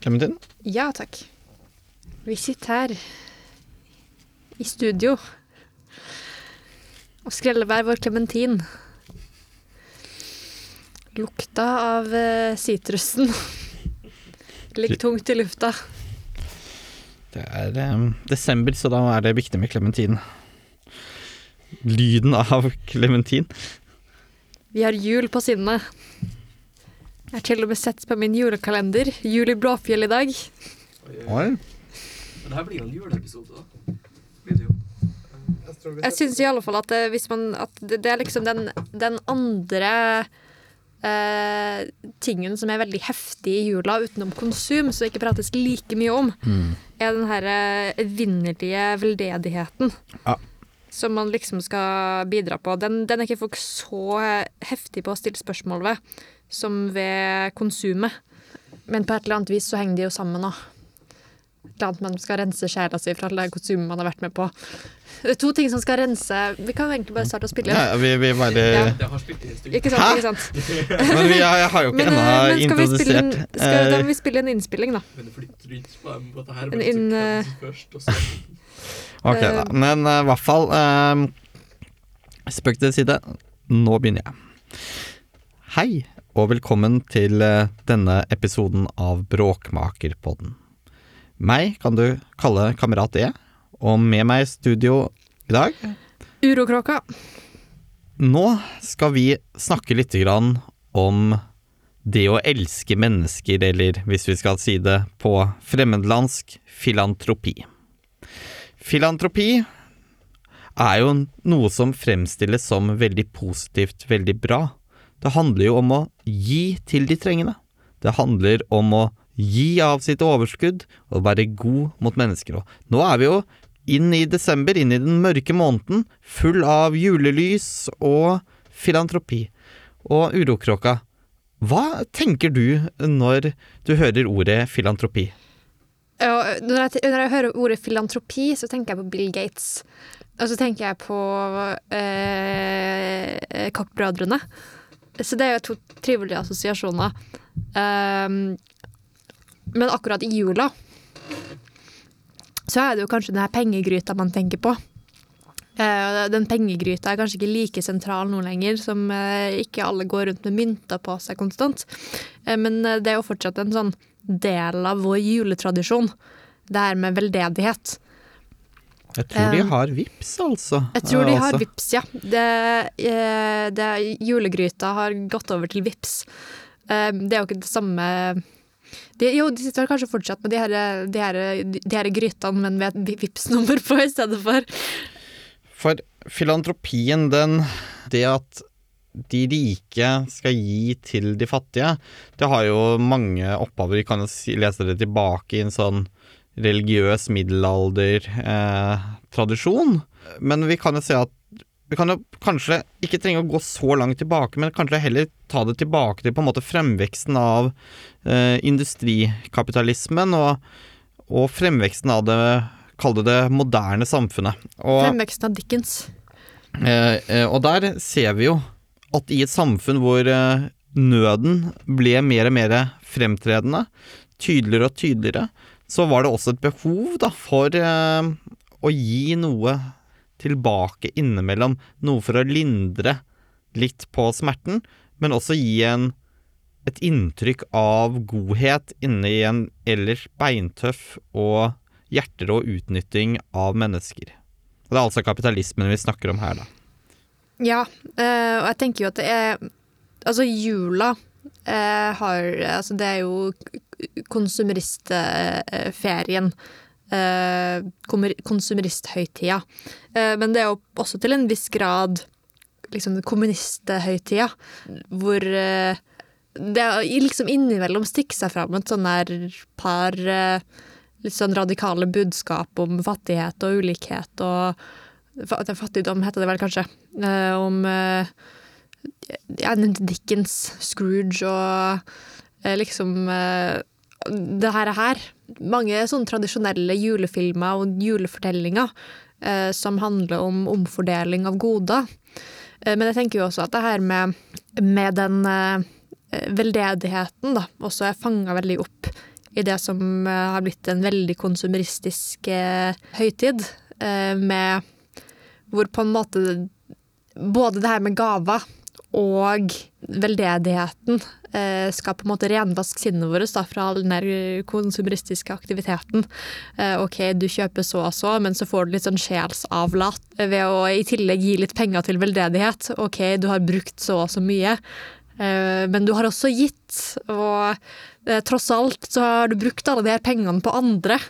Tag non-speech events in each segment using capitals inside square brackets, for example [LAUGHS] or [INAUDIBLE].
Clementin? Ja takk. Vi sitter her i studio og skreller hver vår klementin. Lukta av eh, sitrusen [LAUGHS] ligger tungt i lufta. Det er eh, desember, så da er det viktig med klementin. Lyden av klementin. Vi har jul på sinnet. Jeg har til og med sett på min julekalender. Jul i Blåfjell i dag. Oi. Men her blir jo en juleepisode, da. Blir det jo. Jeg syns i alle fall at, det, hvis man, at det, det er liksom den, den andre eh, tingen som er veldig heftig i jula utenom konsum, som ikke prates like mye om, Mm. er den her eh, evinnelige veldedigheten. Ja. Som man liksom skal bidra på. Den, den er ikke folk så eh, heftig på å stille spørsmål ved som ved konsumet. Men på et eller annet vis så henger de jo sammen òg. Et eller annet man skal rense sjela si fra alle konsumet man har vært med på. Det er to ting som skal rense Vi kan egentlig bare starte å spille. Ja, vi, vi bare Ja. Ikke sant? Hæ? ikke sant? [LAUGHS] Men vi, jeg, jeg har jo ikke Men, ennå introdusert vi spille en, skal, da eh, må vi spille en innspilling, da. Men det flytter rundt på dette her. Men inn, så eh, først, og så [LAUGHS] Ok, da. eh, Men i i hvert fall uh, Spøk til side. Nå begynner jeg. Hei, og velkommen til eh, denne episoden av Bråkmakerpodden. Meg kan du kalle Kamerat E, og med meg i studio i dag Urokråka. Nå skal vi snakke litt grann om det å elske mennesker, eller hvis vi skal si det på fremmedlandsk, filantropi. Filantropi er jo noe som fremstilles som veldig positivt, veldig bra. Det handler jo om å gi til de trengende. Det handler om å gi av sitt overskudd og være god mot mennesker. Og nå er vi jo inn i desember, inn i den mørke måneden, full av julelys og filantropi. Og urokråka, hva tenker du når du hører ordet filantropi? Ja, når, jeg, når jeg hører ordet filantropi, så tenker jeg på Bill Gates. Og så tenker jeg på eh, Koch-brødrene. Så det er jo to trivelige assosiasjoner. Um, men akkurat i jula så er det jo kanskje den her pengegryta man tenker på. Uh, den pengegryta er kanskje ikke like sentral nå lenger, som uh, ikke alle går rundt med mynter på seg konstant. Uh, men det er jo fortsatt en sånn del av vår juletradisjon. Det her med veldedighet. Jeg tror de har vips, altså. Jeg tror de har Altså. vips, ja. Det, eh, det, julegryta har gått over til vips. Det er jo ikke det samme de, Jo, de sitter kanskje fortsatt med de her, de her, de her grytene, men med et vips-nummer på i stedet for. For filantropien, den Det at de rike skal gi til de fattige, det har jo mange opphaver. Vi kan jo lese det tilbake i en sånn religiøs middelalder-tradisjon. Men vi kan jo se at vi kan jo kanskje ikke trenge å gå så langt tilbake, men kanskje heller ta det tilbake til på en måte fremveksten av eh, industrikapitalismen og, og fremveksten av det Kall det det moderne samfunnet. Og, Fremveksten av Dickens. Eh, eh, og der ser vi jo at i et samfunn hvor eh, nøden ble mer og mer fremtredende, tydeligere og tydeligere, så var det også et behov da, for eh, å gi noe tilbake innimellom. Noe for å lindre litt på smerten, men også gi en, et inntrykk av godhet inne i en ellers beintøff og hjerterå utnytting av mennesker. Og det er altså kapitalismen vi snakker om her, da. Ja, eh, og jeg tenker jo at det er Altså, jula eh, har Altså, det er jo konsumeristferien. Eh, konsumeristhøytida. Eh, men det er jo også til en viss grad liksom kommunisthøytida, hvor eh, det liksom innimellom stikker seg fram et sånn der par litt sånn radikale budskap om fattighet og ulikhet og Fattigdom heter det vel kanskje. Om Jeg nevnte Dickens, Scrooge og liksom det her, er her. Mange sånne tradisjonelle julefilmer og julefortellinger eh, som handler om omfordeling av goder. Eh, men jeg tenker jo også at det her med, med den eh, veldedigheten da, også er fanga veldig opp i det som eh, har blitt en veldig konsumeristisk eh, høytid, eh, med hvor på en måte både det her med gaver og veldedigheten skal på en måte renvaske sinnet vårt da, fra all den der konsumeristiske aktiviteten. Eh, ok, du kjøper så og så, men så får du litt sånn sjelsavlat ved å i tillegg gi litt penger til veldedighet. Ok, du har brukt så og så mye. Eh, men du har også gitt, og eh, tross alt så har du brukt alle de her pengene på andre.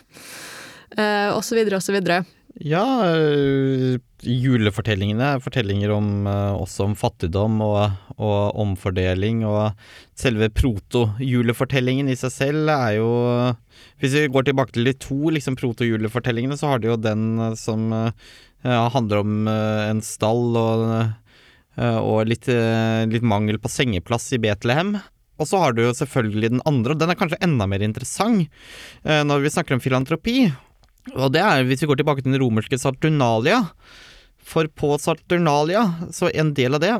Eh, og så videre og så videre. Ja, øh, julefortellingene er fortellinger om, øh, også om fattigdom og, og omfordeling, og selve proto-julefortellingen i seg selv er jo Hvis vi går tilbake til de to liksom, proto-julefortellingene, så har du jo den øh, som ja, handler om en stall og, og litt, litt mangel på sengeplass i Betlehem. Og så har du jo selvfølgelig den andre, og den er kanskje enda mer interessant når vi snakker om filantropi. Og det er hvis vi går tilbake til den romerske Saturnalia. For på Saturnalia, så en del av det,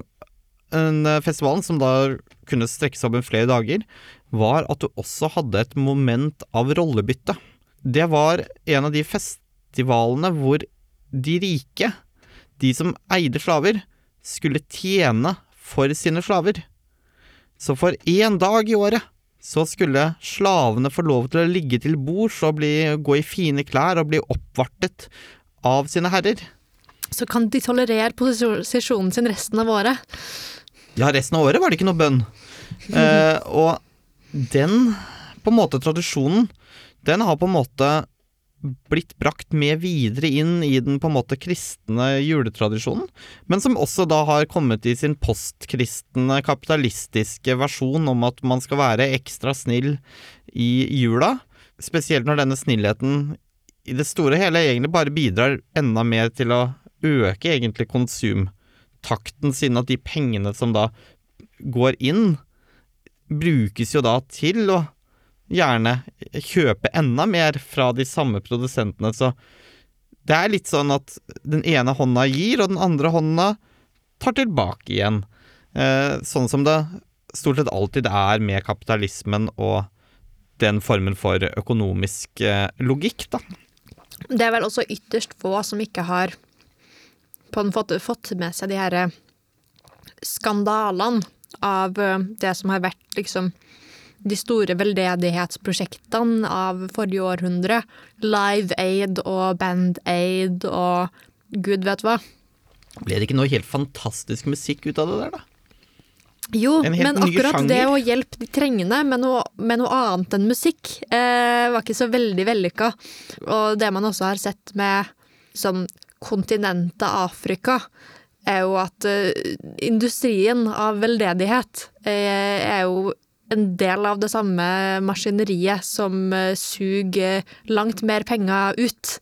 en festivalen som da kunne strekke seg over flere dager, var at du også hadde et moment av rollebytte. Det var en av de festivalene hvor de rike, de som eide slaver, skulle tjene for sine slaver. Så for én dag i året så skulle slavene få lov til å ligge til bords og bli, gå i fine klær og bli oppvartet av sine herrer. Så kan de tolerere posisjonen sin resten av året. Ja, resten av året var det ikke noe bønn. [LAUGHS] Eh, og den, på en måte, tradisjonen, den har på en måte blitt brakt med videre inn i den på en måte kristne juletradisjonen, men som også da har kommet i sin postkristne, kapitalistiske versjon om at man skal være ekstra snill i jula. Spesielt når denne snillheten i det store og hele egentlig bare bidrar enda mer til å øke egentlig konsumtakten, siden at de pengene som da går inn, brukes jo da til å gjerne kjøpe enda mer fra de samme produsentene, så det er litt sånn at den ene hånda gir, og den andre hånda tar tilbake igjen. Eh, sånn som det stort sett alltid er med kapitalismen og den formen for økonomisk eh, logikk, da. Det er vel også ytterst få som ikke har på en måte fått med seg de her skandalene av eh, det som har vært liksom de store veldedighetsprosjektene av forrige århundre. Live Aid og Band Aid og gud vet hva. Ble det ikke noe helt fantastisk musikk ut av det der, da? Jo, men akkurat sjanger. det å hjelpe de trengende med noe, med noe annet enn musikk, eh, var ikke så veldig vellykka. Og det man også har sett med sånn kontinentet Afrika, er jo at eh, industrien av veldedighet eh, er jo en del av det samme maskineriet som eh, suger langt mer penger ut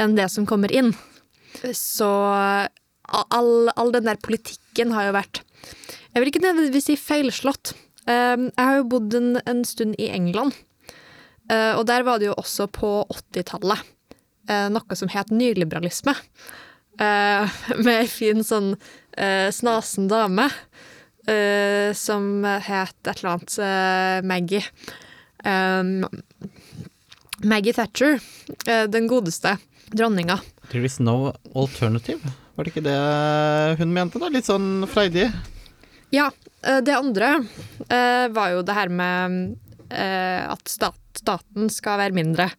enn det som kommer inn. Så all, all den der politikken har jo vært Jeg vil ikke nødvendigvis si feilslått. Um, jeg har jo bodd en, en stund i England, uh, og der var det jo også på 80-tallet uh, noe som het nyliberalisme. [LAUGHS] Med ei fin sånn snasen dame uh, som het et eller annet uh, Maggie. Um, Maggie Thatcher, uh, den godeste dronninga. There is no alternative. Var det ikke det hun mente, da? Litt sånn freidig? Ja, det andre var jo det her med at stat, staten skal være mindre,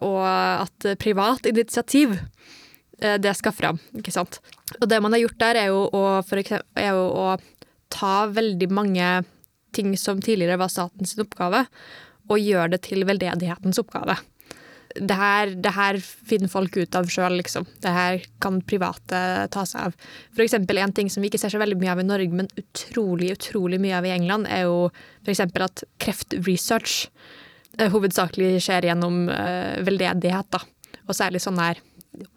og at privat initiativ det skal fram, ikke sant. Og det man har gjort der, er jo å, eksempel, er jo å ta veldig mange ting som tidligere var statens oppgave, og gjøre det til veldedighetens oppgave. Det her, det her finner folk ut av sjøl, liksom. Det her kan private ta seg av. For eksempel en ting som vi ikke ser så veldig mye av i Norge, men utrolig, utrolig mye av i England, er jo for eksempel at kreftresearch eh, hovedsakelig skjer gjennom eh, veldedighet, da. Og særlig sånn her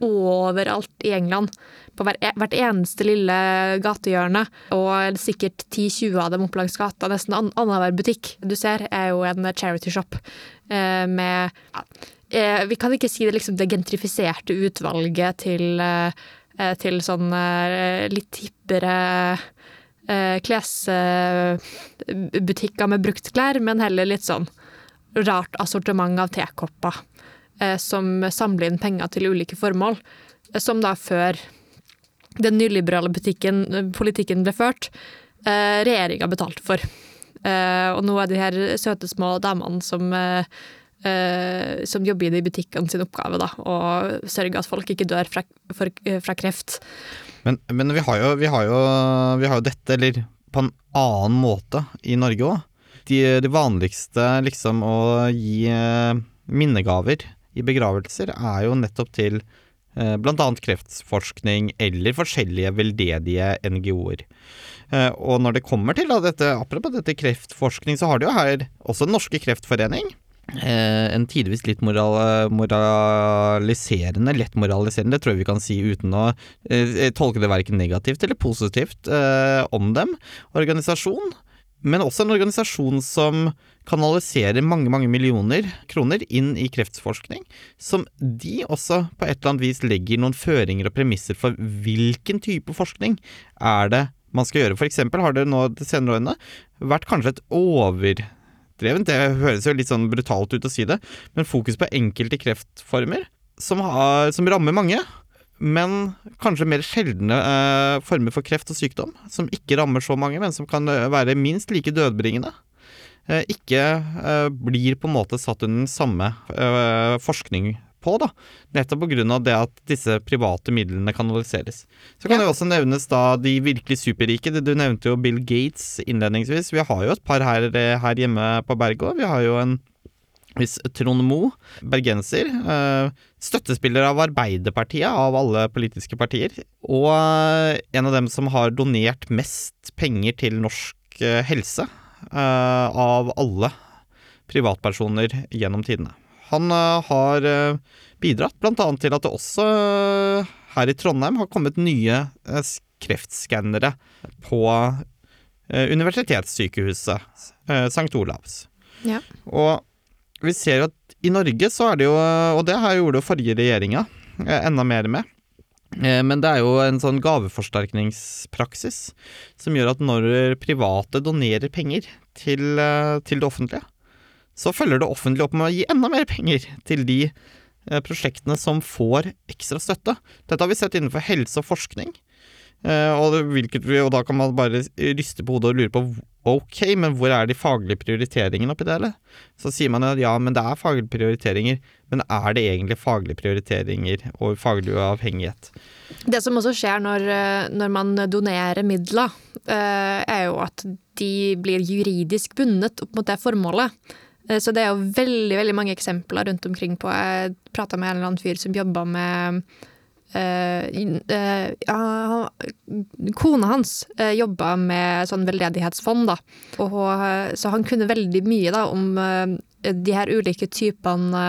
overalt i England. På hvert eneste lille gatehjørne, og sikkert 10-20 av dem opp langs gata. Nesten an- annenhver butikk du ser, er jo en charity shop eh, med eh, Vi kan ikke si det liksom det gentrifiserte utvalget til, eh, til sånn litt hippere klesbutikker med bruktklær, men heller litt sånn rart assortiment av tekopper som samler inn penger til ulike formål, eh, som da før den nyliberale butikken, politikken ble ført, eh, regjeringa betalte for. Eh, og nå er de her søte små damene som eh, eh, som jobber i de butikkene sin oppgave, da, og sørge at folk ikke dør fra, for, eh, fra kreft. Men, men vi, har jo, vi, har jo, vi har jo dette, eller på en annen måte i Norge òg. De, de vanligste liksom å gi eh, minnegaver i begravelser er jo nettopp til eh, bl.a. kreftforskning eller forskjellige veldedige NGO-er. Eh, og når det kommer til da, dette, apropos dette kreftforskning, så har det jo her også Den norske kreftforening. Eh, en tidvis litt moral, moraliserende, lett moraliserende, det tror jeg vi kan si uten å tolke det verken negativt eller positivt om dem, organisasjon. Men også en organisasjon som kanaliserer mange mange millioner kroner inn i kreftforskning. Som de også på et eller annet vis legger noen føringer og premisser for hvilken type forskning er det man skal gjøre. For eksempel har det nå de senere årene vært kanskje et overdrevent, det høres jo litt sånn brutalt ut å si det, men fokus på enkelte kreftformer som, har, som rammer mange men kanskje mer sjeldne eh, former for kreft og sykdom, som ikke rammer så mange, men som kan eh, være minst like dødbringende, eh, ikke eh, blir på en måte satt under den samme eh, forskning på, da. Nettopp av det at disse private midlene kanaliseres. Så kan Ja. det også nevnes da de virkelig superrike. Du nevnte jo Bill Gates innledningsvis. Vi har jo et par her, eh, her hjemme på Bergå. Vi har jo en hvis Trond Moe, bergenser, eh, støttespiller av Arbeiderpartiet, av alle politiske partier, og eh, en av dem som har donert mest penger til norsk eh, helse av alle privatpersoner gjennom tidene. Han har bidratt bl.a. til at det også her i Trondheim har kommet nye kreftskannere på eh, universitetssykehuset eh, St. Olavs. Ja. Og vi ser at i Norge så er det jo, og det her gjorde jo forrige regjeringa eh, enda mer med, eh, men det er jo en sånn gaveforsterkningspraksis som gjør at når private donerer penger til, eh, til det offentlige, så følger det offentlige opp med å gi enda mer penger til de prosjektene som får ekstra støtte. Dette har vi sett innenfor helse og forskning. Eh, og, hvilket og da kan man bare ryste på hodet og lure på ok, men hvor er de faglige prioriteringene oppi det eller? Så sier man at ja, men det er faglige prioriteringer, men er det egentlig faglige prioriteringer og faglig uavhengighet? Det som også skjer når, eh, når man donerer midler, eh, er jo at de blir juridisk bundet opp mot det formålet. Så det er jo veldig veldig mange eksempler rundt omkring på Jeg prata med en eller annen fyr som jobba med eh, eh, Kona hans uh, jobba med sånn veldedighetsfond, da. Og, eh, så han kunne veldig mye da, om eh, de her ulike typene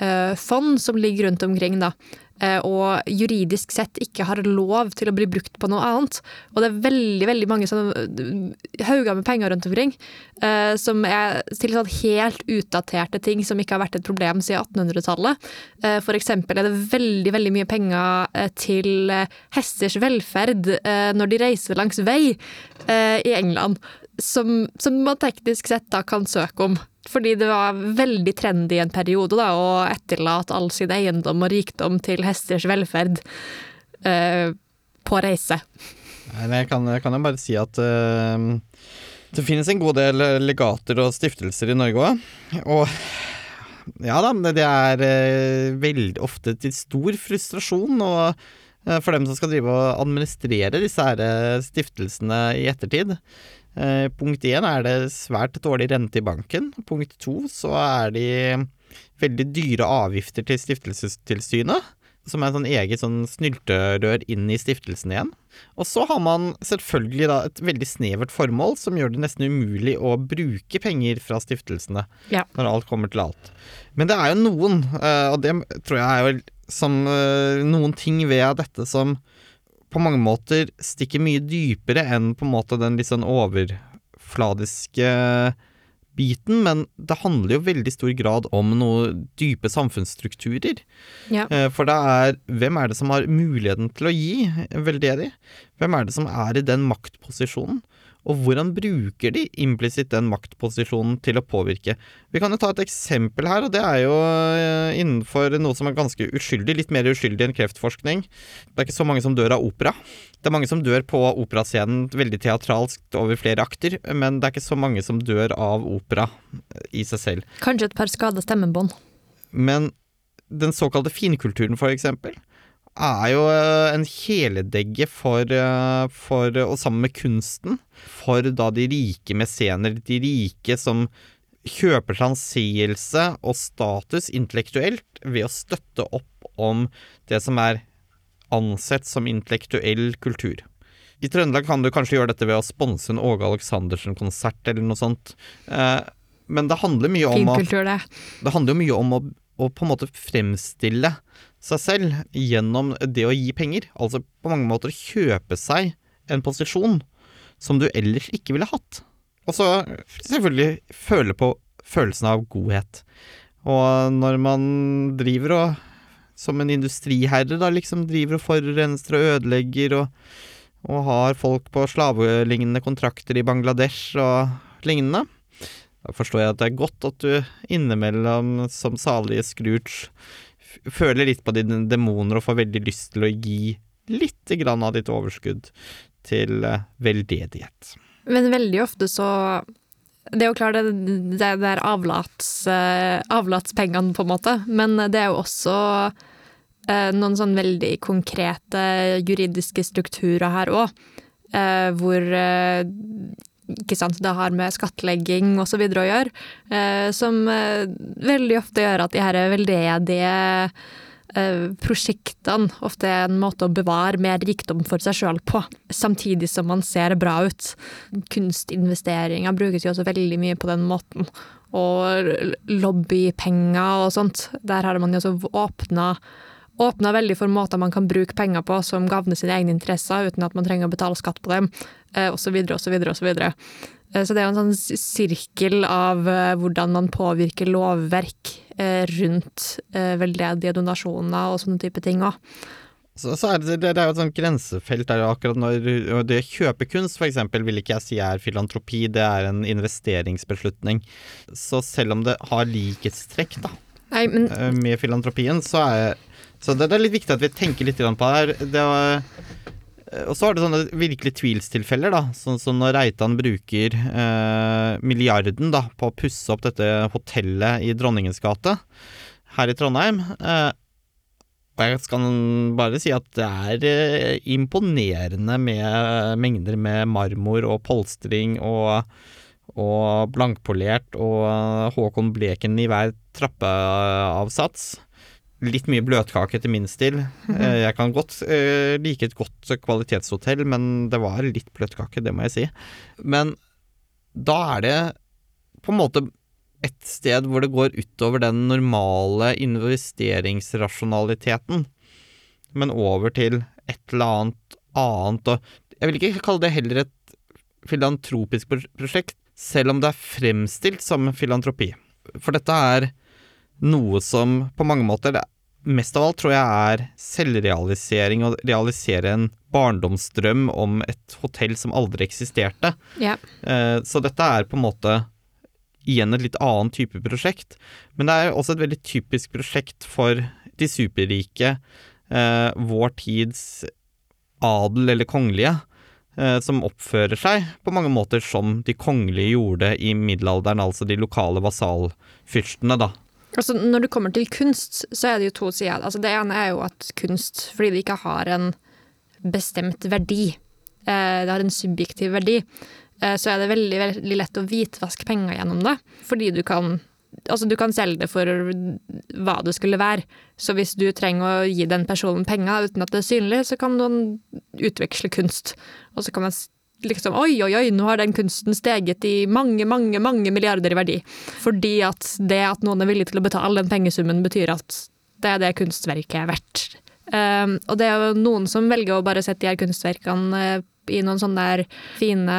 eh, fond som ligger rundt omkring. da eh, og juridisk sett ikke har lov til å bli brukt på noe annet. Og det er veldig veldig mange sånne eh, hauger med penger rundt omkring eh, som er til sånn helt utdaterte ting som ikke har vært et problem siden 1800-tallet. Eh, for eksempel er det veldig veldig mye penger eh, til eh, hesters velferd eh, når de reiser langs vei eh, i England, som, som man teknisk sett da kan søke om. Fordi det var veldig trendy en periode da, å etterlate all sin eiendom og rikdom til hesters velferd uh, på reise. Jeg kan, kan jo bare si at uh, det finnes en god del legater og stiftelser i Norge òg. Og ja da, det er uh, veldig ofte til stor frustrasjon og, eh, for dem som skal drive og administrere disse her eh, stiftelsene i ettertid. Eh, punkt én er det svært dårlig rente i banken. Punkt to så er de veldig dyre avgifter til Stiftelsestilsynet. Som er en sånn eget sånn snylterør inn i stiftelsen igjen. Og så har man selvfølgelig da et veldig snevert formål som gjør det nesten umulig å bruke penger fra stiftelsene Ja. når alt kommer til alt. Men det er jo noen, eh, og det tror jeg er jo som eh, noen ting ved dette som på mange måter stikker mye dypere enn på en måte den litt sånn overfladiske biten, men det handler jo veldig stor grad om noe dype samfunnsstrukturer. Ja. Eh, For det er hvem er det som har muligheten til å gi veldedig? Hvem er det som er i den maktposisjonen? Og hvordan bruker de implisitt den maktposisjonen til å påvirke? Vi kan jo ta et eksempel her, og det er jo eh, innenfor noe som er ganske uskyldig, litt mer uskyldig enn kreftforskning. Det er ikke så mange som dør av opera. Det er mange som dør på operascenen veldig teatralsk over flere akter, men det er ikke så mange som dør av opera i seg selv. Kanskje et par skada stemmebånd. Men den såkalte finkulturen, for eksempel, er jo eh, en kjæledegge for, eh, for Og sammen med kunsten, for da de rike mesener, de rike som kjøper seg anseelse og status intellektuelt ved å støtte opp om det som er ansett som intellektuell kultur. I Trøndelag kan du kanskje gjøre dette ved å sponse en Åge Aleksandersen-konsert eller noe sånt. Eh, men det handler mye om å, Finkultur, det. det handler jo mye om å, å på en måte fremstille seg selv gjennom det å gi penger. Altså på mange måter kjøpe seg en posisjon som du ellers ikke ville hatt. Og så selvfølgelig føle på følelsen av godhet. Og når man driver og som en industriherre, da, liksom driver og forurenser og ødelegger og, og har folk på slavelignende kontrakter i Bangladesh og lignende, da forstår jeg at det er godt at du innimellom, som salige Scrooge, føler litt på dine demoner og får veldig lyst til å gi litt grann av ditt overskudd til eh, veldedighet. Men veldig ofte så Det er jo klart det, det er avlats, eh, avlatspengene, på en måte, men det er jo også eh, noen sånn veldig konkrete juridiske strukturer her òg, hvor ikke sant, det har med skattlegging videre å gjøre, eh, som eh, veldig ofte gjør at de her veldedige eh, prosjektene ofte er en måte å bevare mer rikdom for seg sjøl på, samtidig som man ser bra ut. Kunstinvesteringer brukes jo også veldig mye på den måten. Og lobbypenger og sånt. Der har man jo også åpna Åpna veldig for måter man kan bruke penger på som gagner sine egne interesser, uten at man trenger å betale skatt på dem, osv., osv., osv. Så det er jo en sånn sirkel av eh, hvordan man påvirker lovverk eh, rundt eh, veldedige donasjoner og sånne type ting òg. Så, så er det, det, er jo et sånt grensefelt der akkurat når det å kjøpe kunst, eksempel, vil ikke jeg si er filantropi, det er en investeringsbeslutning. Så selv om det har likhetstrekk da, Nei, men med filantropien, så er så det, det er litt viktig at vi tenker litt på det her. Det var, eh, og så er det sånne virkelig tvilstilfeller, da. Sånn som når Reitan bruker eh, milliarden da, på å pusse opp dette hotellet i Dronningens gate her i Trondheim. Eh, og jeg skal bare si at det er eh, imponerende med mengder med marmor og polstring og, og blankpolert og Håkon Bleken i hver trappeavsats. Litt mye bløtkake til min stil. Eh, Jeg kan godt eh, like et godt kvalitetshotell, men det var litt bløtkake, det må jeg si. Men da er det på en måte et sted hvor det går utover den normale investeringsrasjonaliteten, men over til et eller annet annet. Og jeg vil ikke kalle det heller et filantropisk prosjekt, selv om det er fremstilt som filantropi. For dette er noe som på mange måter Mest av alt tror jeg er selvrealisering, å realisere en barndomsdrøm om et hotell som aldri eksisterte. ja. Eh, Så dette er på en måte igjen et litt annen type prosjekt. Men det er også et veldig typisk prosjekt for de superrike, eh, vår tids adel eller kongelige, eh, som oppfører seg på mange måter som de kongelige gjorde i middelalderen, altså de lokale vasalfyrstene, da. Altså, når det kommer til kunst, så er det jo to sider. Altså, det ene er jo at kunst, fordi det ikke har en bestemt verdi, eh, det har en subjektiv verdi, eh, så er det veldig, veldig lett å hvitvaske penger gjennom det. Fordi du kan Altså, du kan selge det for hva det skulle være. Så hvis du trenger å gi den personen penger uten at det er synlig, så kan du utveksle kunst. Og så kan man liksom Oi, oi, oi, nå har den kunsten steget i mange, mange, mange milliarder i verdi. Fordi at det at noen er villig til å betale den pengesummen, betyr at det er det kunstverket er verdt. Um, og det er jo noen som velger å bare sette de her kunstverkene eh, i noen sånne der fine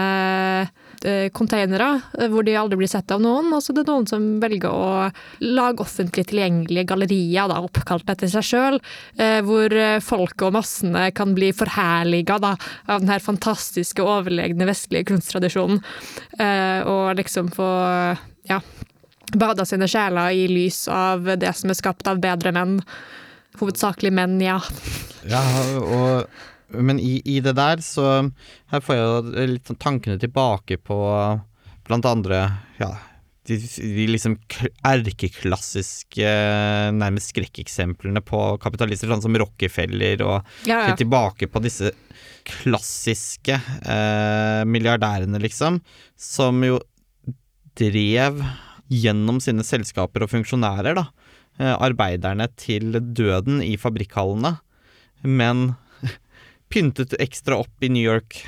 containere, eh, hvor de aldri blir sett av noen. Og så er det noen som velger å lage offentlig tilgjengelige gallerier, da, oppkalt etter seg sjøl, eh, hvor eh, folket og massene kan bli forherliga av den her fantastiske, overlegne vestlige kunsttradisjonen. Eh, og liksom få ja, bada sine sjeler i lys av det som er skapt av bedre menn. Hovedsakelig menn, ja. Ja, og, men i, i det der, så Her får jeg litt sånn tankene tilbake på blant andre Ja, de, de liksom erkeklassiske, nærmest skrekkeksemplene på kapitalister, sånn som Rockefeller og ja, ja. Tilbake på disse klassiske eh, milliardærene, liksom, som jo drev gjennom sine selskaper og funksjonærer, da, eh, arbeiderne til døden i fabrikkhallene, men pyntet ekstra opp i New York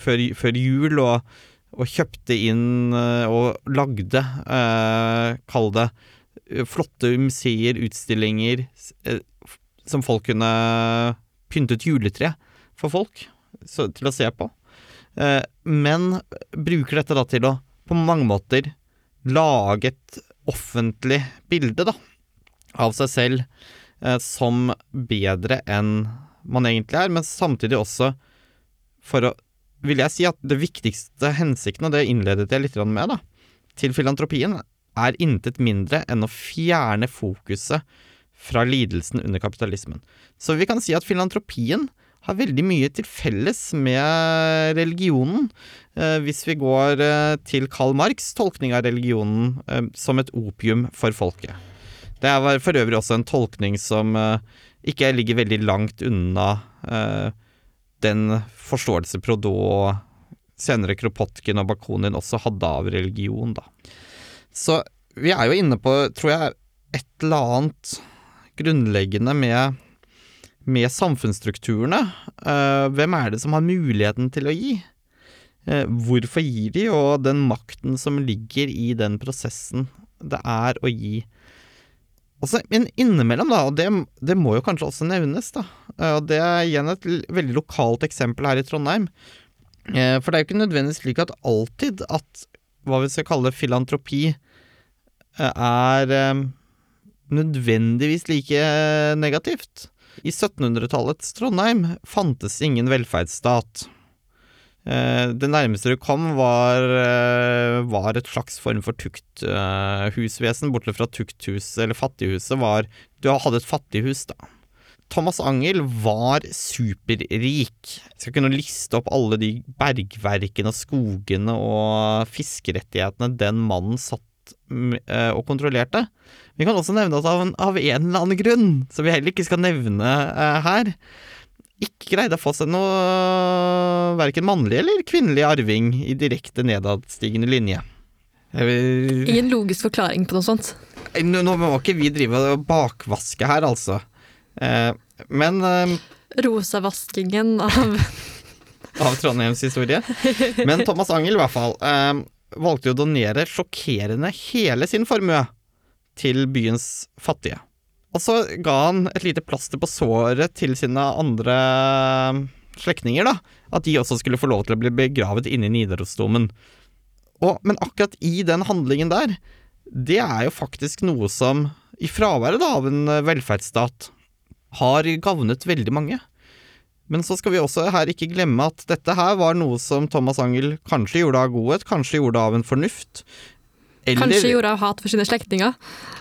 før, før jul og, og kjøpte inn eh, og lagde, eh, kall det, eh, flotte museer, utstillinger, eh, som folk kunne pyntet juletre for folk så, til å se på. Eh, men bruker dette da til å på mange måter lage et offentlig bilde da, av seg selv eh, som bedre enn man egentlig er, men samtidig også for å Vil jeg si at det viktigste hensikten, og det innledet jeg litt med, da, til filantropien, er intet mindre enn å fjerne fokuset fra lidelsen under kapitalismen. Så vi kan si at filantropien har veldig mye til felles med religionen, eh, hvis vi går eh, til Karl Marx' tolkning av religionen eh, som et opium for folket. Det var for øvrig også en tolkning som ikke ligger veldig langt unna eh, den forståelse Prodot senere Kropotkin og Bakunin også hadde av religion, da. Så vi er jo inne på, tror jeg, et eller annet grunnleggende med, med samfunnsstrukturene. Eh, hvem er det som har muligheten til å gi? Eh, hvorfor gir de, og den makten som ligger i den prosessen det er å gi. Også, men innimellom, da, og det, det må jo kanskje også nevnes, da, og det er igjen et veldig lokalt eksempel her i Trondheim. Eh, For det er jo ikke nødvendigvis slik at alltid at hva vi skal kalle filantropi eh, er eh, nødvendigvis like negativt. I 1700-tallets Trondheim fantes ingen velferdsstat. Eh, Det nærmeste du kom, var, eh, var et slags form for tukthusvesen, bortsett fra tukthuset eller fattighuset var Du hadde et fattighus, da. Thomas Angel var superrik. Jeg skal kunne liste opp alle de bergverkene og skogene og fiskerettighetene den mannen satt eh, og kontrollerte. Vi kan også nevne at av en, av en eller annen grunn, som vi heller ikke skal nevne eh, her, ikke greide å få seg noe verken mannlig eller kvinnelig arving i direkte nedadstigende linje. Vil- Ingen logisk forklaring på noe sånt. Nå, nå må ikke vi drive og bakvaske her, altså. Eh, men eh, Rosavaskingen av [LAUGHS] av Trondheims historie. Men Thomas Angel i hvert fall eh, valgte å donere sjokkerende hele sin formue til byens fattige. Og så ga han et lite plaster på såret til sine andre slektninger, da. At de også skulle få lov til å bli begravet inne i Nidarosdomen. Men akkurat i den handlingen der, det er jo faktisk noe som, i fraværet da, av en velferdsstat, har gavnet veldig mange. Men så skal vi også her ikke glemme at dette her var noe som Thomas Angel kanskje gjorde av godhet, kanskje gjorde av en fornuft. Eller, Kanskje gjorde av hat for sine slektninger.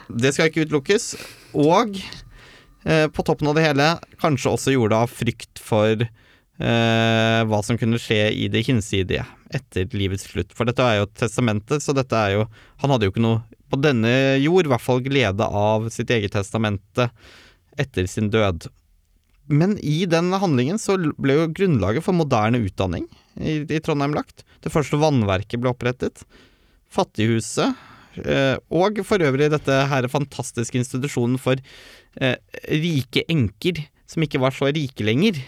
Det skal ikke utelukkes. Og eh, på toppen av det hele kanskje også gjorde av frykt for eh, hva som kunne skje i det hinsidige etter livets slutt. For dette er jo testamentet, så dette er jo Han hadde jo ikke noe på denne jord, i hvert fall glede av sitt eget testamente etter sin død. Men i den handlingen så ble jo grunnlaget for moderne utdanning i, i Trondheim lagt. Det første vannverket ble opprettet. Fattighuset. Eh, og for øvrig dette her fantastiske institusjonen for eh, rike enker, som ikke var så rike lenger,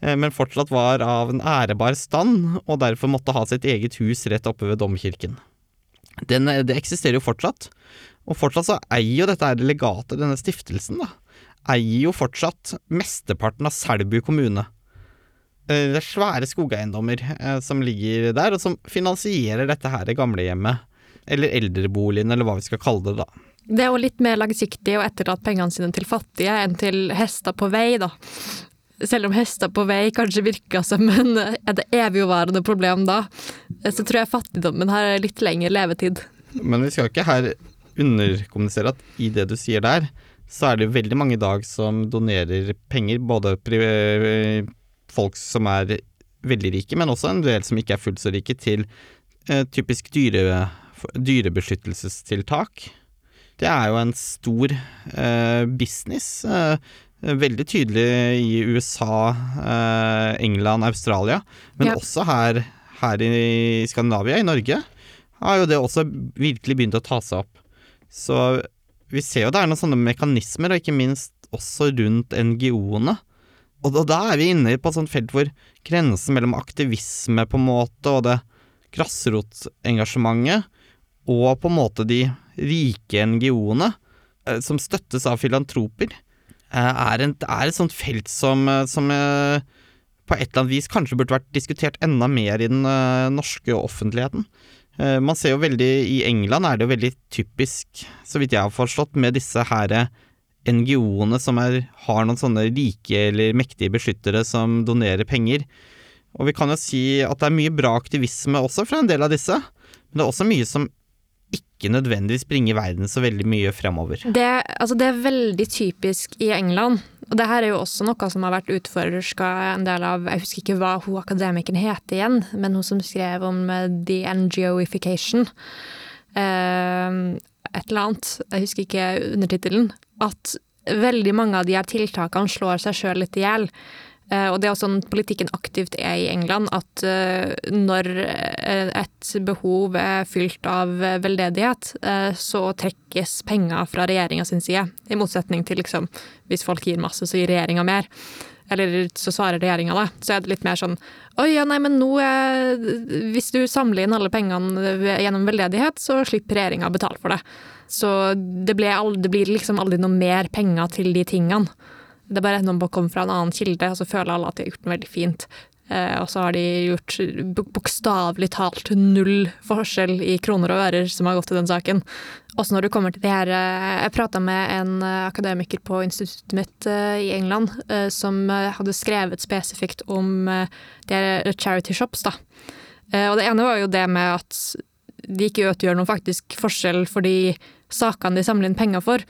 eh, men fortsatt var av en ærebar stand, og derfor måtte ha sitt eget hus rett oppe ved domkirken. Den, det eksisterer jo fortsatt, og fortsatt så eier jo dette her legatet, denne stiftelsen, da, eier jo fortsatt mesteparten av Selbu kommune. Eh, det er svære skogeiendommer eh, som ligger der, og som finansierer dette her gamlehjemmet. Eller eldreboligen, eller hva vi skal kalle det, da. Det er jo litt mer langsiktig å etterlate pengene sine til fattige enn til hester på vei, da. Selv om hester på vei kanskje virker som en, et evigvarende problem da, så tror jeg fattigdommen har litt lengre levetid. Men vi skal ikke her underkommunisere at i det du sier der, så er det veldig mange i dag som donerer penger, både pri- folk som er veldig rike, men også en del som ikke er fullt så rike, til eh, typisk dyre, dyrebeskyttelsestiltak. Det er jo en stor eh, business. Eh, veldig tydelig i USA, eh, England, Australia, men Ja. også her, her i Skandinavia, i Norge, har jo det også virkelig begynt å ta seg opp. Så vi ser jo det er noen sånne mekanismer, og ikke minst også rundt NGO-ene. Og da, da er vi inne på et sånt felt hvor grensen mellom aktivisme på en måte og det grasrotengasjementet og på en måte de rike NGO-ene, eh, som støttes av filantroper, eh, er, en, er et sånt felt som, eh, som på et eller annet vis kanskje burde vært diskutert enda mer i den norske offentligheten. Man ser jo veldig I England er det jo veldig typisk, så vidt jeg har forstått, med disse her eh, NGO-ene som er, har noen sånne rike eller mektige beskyttere som donerer penger. Og vi kan jo si at det er mye bra aktivisme også fra en del av disse, men det er også mye som ikke nødvendigvis bringer verden så veldig mye fremover. Det, altså det er veldig typisk i England. Og det her er jo også noe som har vært utforska en del av Jeg husker ikke hva hun akademikeren heter igjen, men hun som skrev om eh, the NGOification. Uh, et eller annet. Jeg husker ikke undertittelen. At veldig mange av de her tiltakene slår seg sjøl litt i hjel. Eh, og det er også sånn politikken aktivt er i England, at eh, når eh, et behov er fylt av veldedighet, så trekkes penger fra regjeringa sin side. I motsetning til liksom, hvis folk gir masse, så gir regjeringa mer. Eller så svarer regjeringa det. Så er det litt mer sånn Oi, ja, nei, men nå er Hvis du samler inn alle pengene gjennom veldedighet, så slipper regjeringa å betale for det. Så det, ble al- det blir liksom aldri noe mer penger til de tingene. Det er bare noen som kommer fra en annen kilde, og så føler alle at de har gjort noe veldig fint. Eh, og så har de gjort bok- bokstavelig talt null forskjell i kroner og ører som har gått til den saken. Også når du kommer til det her eh, Jeg prata med en eh, akademiker på instituttet mitt i England som hadde skrevet spesifikt om de her charity shops, da. Og det ene var jo det med at de ikke utgjør noen faktisk forskjell for de sakene de samler inn penger for.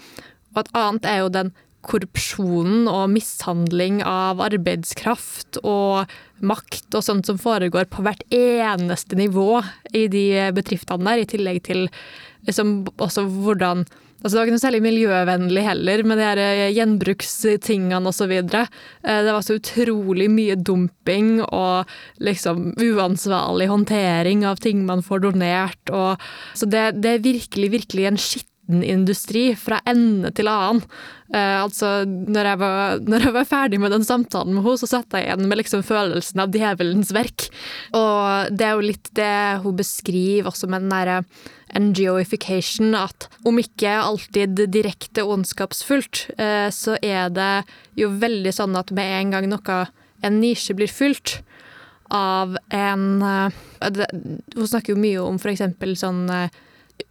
Og et annet er jo den korrupsjonen og mishandling av arbeidskraft og makt og sånt som foregår på hvert eneste nivå i de bedriftene der, i tillegg til liksom også hvordan Altså det var ikke noe særlig miljøvennlig heller, med de her eh, gjenbrukstingene osv. Det var så utrolig mye dumping og liksom uansvarlig håndtering av ting man får donert. Og, så det, det er virkelig, virkelig en skitten industri fra ende til annen. Uh, altså, når jeg, var, når jeg var ferdig med den samtalen med henne, så satt jeg igjen med liksom følelsen av djevelens verk. Og det er jo litt det hun beskriver også med den derre NGOification, at om ikke alltid direkte ondskapsfullt, uh, så er det jo veldig sånn at med en gang noe, en nisje blir fylt av en eh, Hun snakker jo mye om eksempel sånn eh,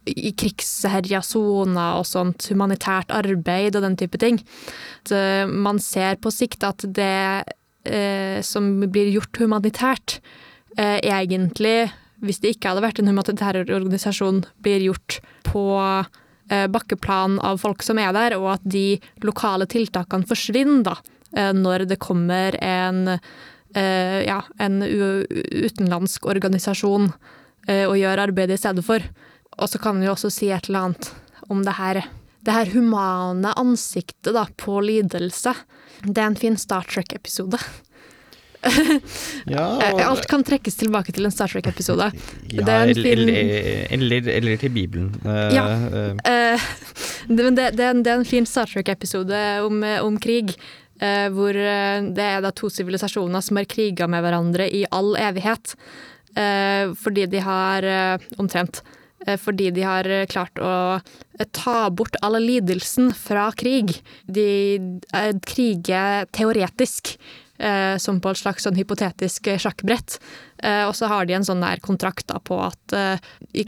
i krigsherja soner og sånt humanitært arbeid og den type ting. Eh, man ser på sikt at det eh, som blir gjort humanitært, eh, egentlig, hvis det ikke hadde vært en humanitær organisasjon, blir gjort på eh, bakkeplan av folk som er der, og at de lokale tiltakene forsvinner da, eh, når det kommer en, eh, ja, en utenlandsk organisasjon eh, og gjør arbeidet i stedet for. Og så kan vi jo også si et eller annet om det her, det her humane ansiktet da, på lidelse. Det er en fin Star Trek-episode. Ja, og... [LAUGHS] Alt kan trekkes tilbake til en Star Trek-episode. ja er eller, eller, til Bibelen. Eh, Ja. eh, Eh, [LAUGHS] det, men det, det, er en, fin Star Trek-episode om, om krig. Uh, hvor eh, det er da to sivilisasjoner som har kriga med hverandre i all evighet. Uh, fordi de har eh, Omtrent. Eh, fordi de har eh, klart å eh, ta bort all lidelsen fra krig. De kriger teoretisk. som på et slags sånn hypotetisk sjakkbrett. Og så har de en sånn der kontrakt på at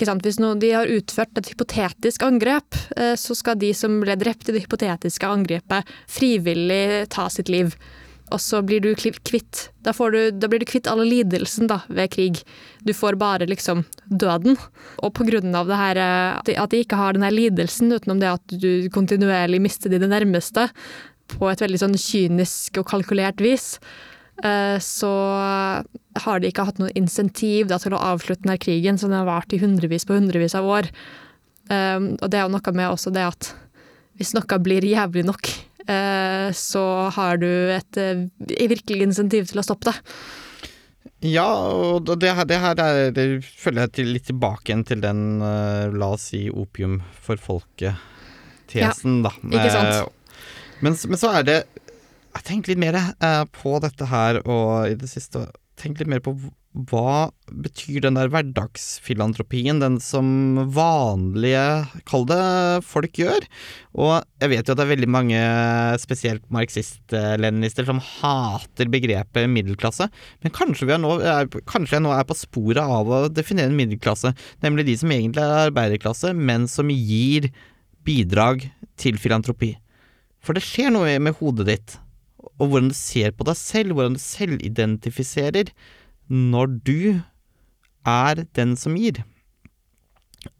sant, hvis noen, de har utført et hypotetisk angrep, så skal de som ble drept i det hypotetiske angrepet, frivillig ta sitt liv. Og så blir du kvitt Da, du, da blir du kvitt alle lidelsen da, ved krig. Du får bare liksom døden. Og på grunn av det eh, at de, ikke har den lidelsen, utenom det at du kontinuerlig mister dine nærmeste, på et veldig sånn kynisk og kalkulert vis, eh, så har de ikke hatt noe insentiv da, til å avslutte denne krigen, som har vart i hundrevis på hundrevis av år. Um, og det er jo noe med også det at hvis noe blir jævlig nok, eh, så har du et eh, virkelig insentiv til å stoppe det. Ja, og det her, det her er, det følger jeg litt tilbake igjen til den, eh, la oss si, opium for folket-tesen, da. ikke sant? Eh, men, men så er det Jeg har litt mer eh, på dette her, og i det siste Tenk litt mer på hva betyr den der hverdagsfilantropien, den som vanlige, kall det, folk gjør? Og jeg vet jo at det er veldig mange, spesielt marxist-leninister, som hater begrepet middelklasse. Men kanskje, vi er nå, er, kanskje jeg nå er på sporet av å definere en middelklasse, nemlig de som egentlig er arbeiderklasse, men som gir bidrag til filantropi. For det skjer noe med hodet ditt, og hvordan du ser på deg selv, hvordan du selvidentifiserer når du er den som gir.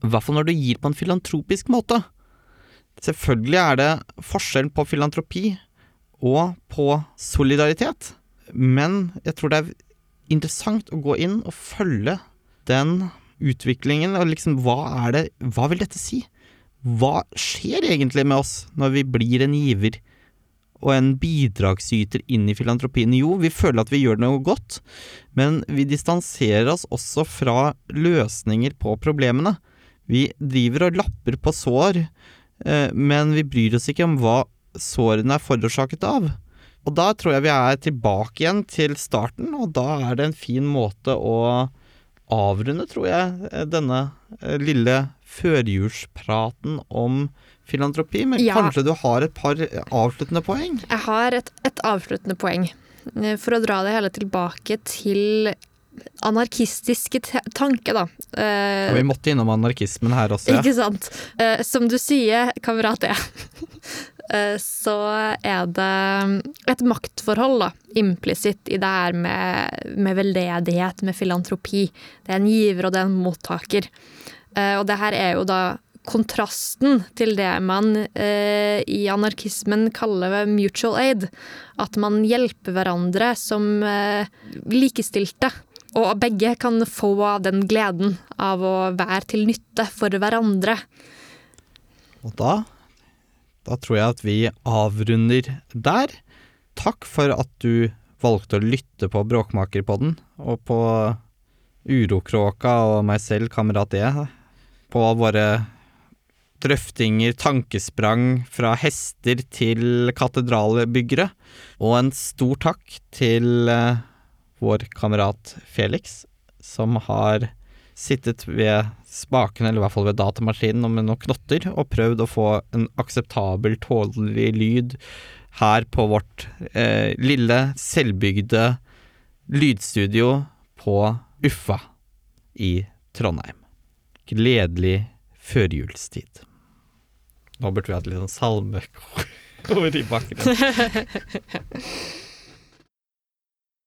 I hvert fall når du gir på en filantropisk måte. Selvfølgelig er det forskjellen på filantropi og på solidaritet, men jeg tror det er interessant å gå inn og følge den utviklingen, og liksom hva er det Hva vil dette si? Hva skjer egentlig med oss når vi blir en giver og en bidragsyter inn i filantropien? Jo, vi føler at vi gjør noe godt, men vi distanserer oss også fra løsninger på problemene. Vi driver og lapper på sår, eh, men vi bryr oss ikke om hva sårene er forårsaket av. Og da tror jeg vi er tilbake igjen til starten, og da er det en fin måte å avrunde, tror jeg, denne eh, lille førjulspraten om filantropi. Men Ja. kanskje du har et par avsluttende poeng? Jeg har et, et avsluttende poeng. Eh, For å dra det hele tilbake til anarkistiske tanker tanke, da. Eh, ja, vi måtte innom anarkismen her også, ja. Ikke sant? Eh, som du sier, kamerat E, [LAUGHS] eh, så er det et maktforhold da, implisitt i det her med, med veldedighet, med filantropi. Det er en giver, og det er en mottaker. Eh, og det her er jo da kontrasten til det man eh, i anarkismen kaller mutual aid. At man hjelper hverandre som eh, likestilte. Og begge kan få den gleden av å være til nytte for hverandre. Og da Da tror jeg at vi avrunder der. Takk for at du valgte å lytte på Bråkmakerpodden, og på Urokråka og meg selv, kamerat E, på våre drøftinger, tankesprang fra hester til katedralbyggere. Og en stor takk til eh, vår kamerat Felix, som har sittet ved spaken, eller i hvert fall ved datamaskinen, med noen knotter, og prøvd å få en akseptabel, tålelig lyd her på vårt eh, lille, selvbygde lydstudio på Uffa i Trondheim. Gledelig førjulstid. Nå burde vi hatt litt sånn [LAUGHS] over i bakgrunnen. [LAUGHS]